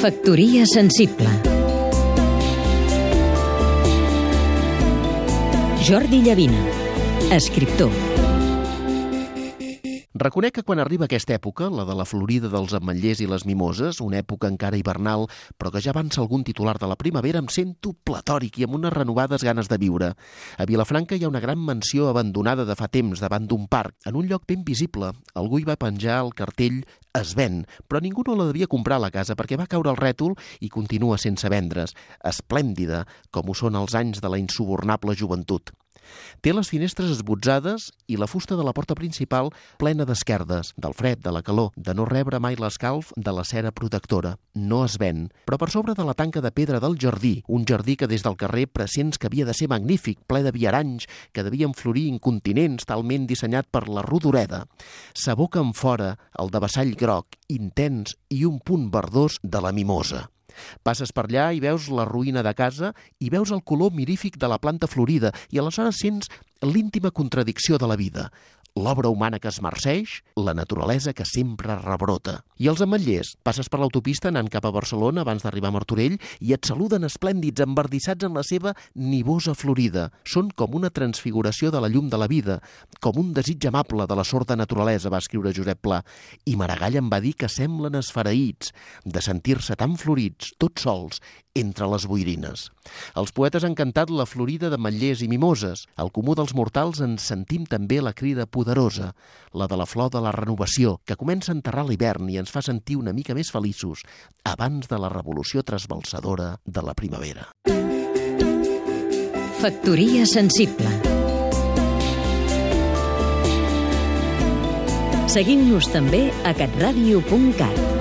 Factoria sensible. Jordi Llavina, escriptor Reconec que quan arriba aquesta època, la de la florida dels ametllers i les mimoses, una època encara hivernal, però que ja avança algun titular de la primavera, em sento platòric i amb unes renovades ganes de viure. A Vilafranca hi ha una gran mansió abandonada de fa temps davant d'un parc, en un lloc ben visible. Algú hi va penjar el cartell es ven, però ningú no la devia comprar la casa perquè va caure el rètol i continua sense vendre's. Esplèndida, com ho són els anys de la insubornable joventut. Té les finestres esbotzades i la fusta de la porta principal plena d'esquerdes, del fred, de la calor, de no rebre mai l'escalf de la cera protectora. No es ven, però per sobre de la tanca de pedra del jardí, un jardí que des del carrer pressents que havia de ser magnífic, ple de viaranys, que devien florir incontinents talment dissenyat per la rodoreda, s'aboca en fora el de vassall groc, intens i un punt verdós de la mimosa. Passes per allà i veus la ruïna de casa i veus el color mirífic de la planta florida i aleshores sents l'íntima contradicció de la vida l'obra humana que es marceix, la naturalesa que sempre rebrota. I els ametllers, passes per l'autopista anant cap a Barcelona abans d'arribar a Martorell i et saluden esplèndids, embardissats en la seva nivosa florida. Són com una transfiguració de la llum de la vida, com un desig amable de la sorda naturalesa, va escriure Josep Pla. I Maragall em va dir que semblen esferaïts, de sentir-se tan florits, tots sols, entre les boirines. Els poetes han cantat la florida de matllers i mimoses. Al comú dels mortals ens sentim també la crida poderosa, la de la flor de la renovació, que comença a enterrar l'hivern i ens fa sentir una mica més feliços abans de la revolució trasbalsadora de la primavera. Factoria sensible Seguim-nos també a catradio.cat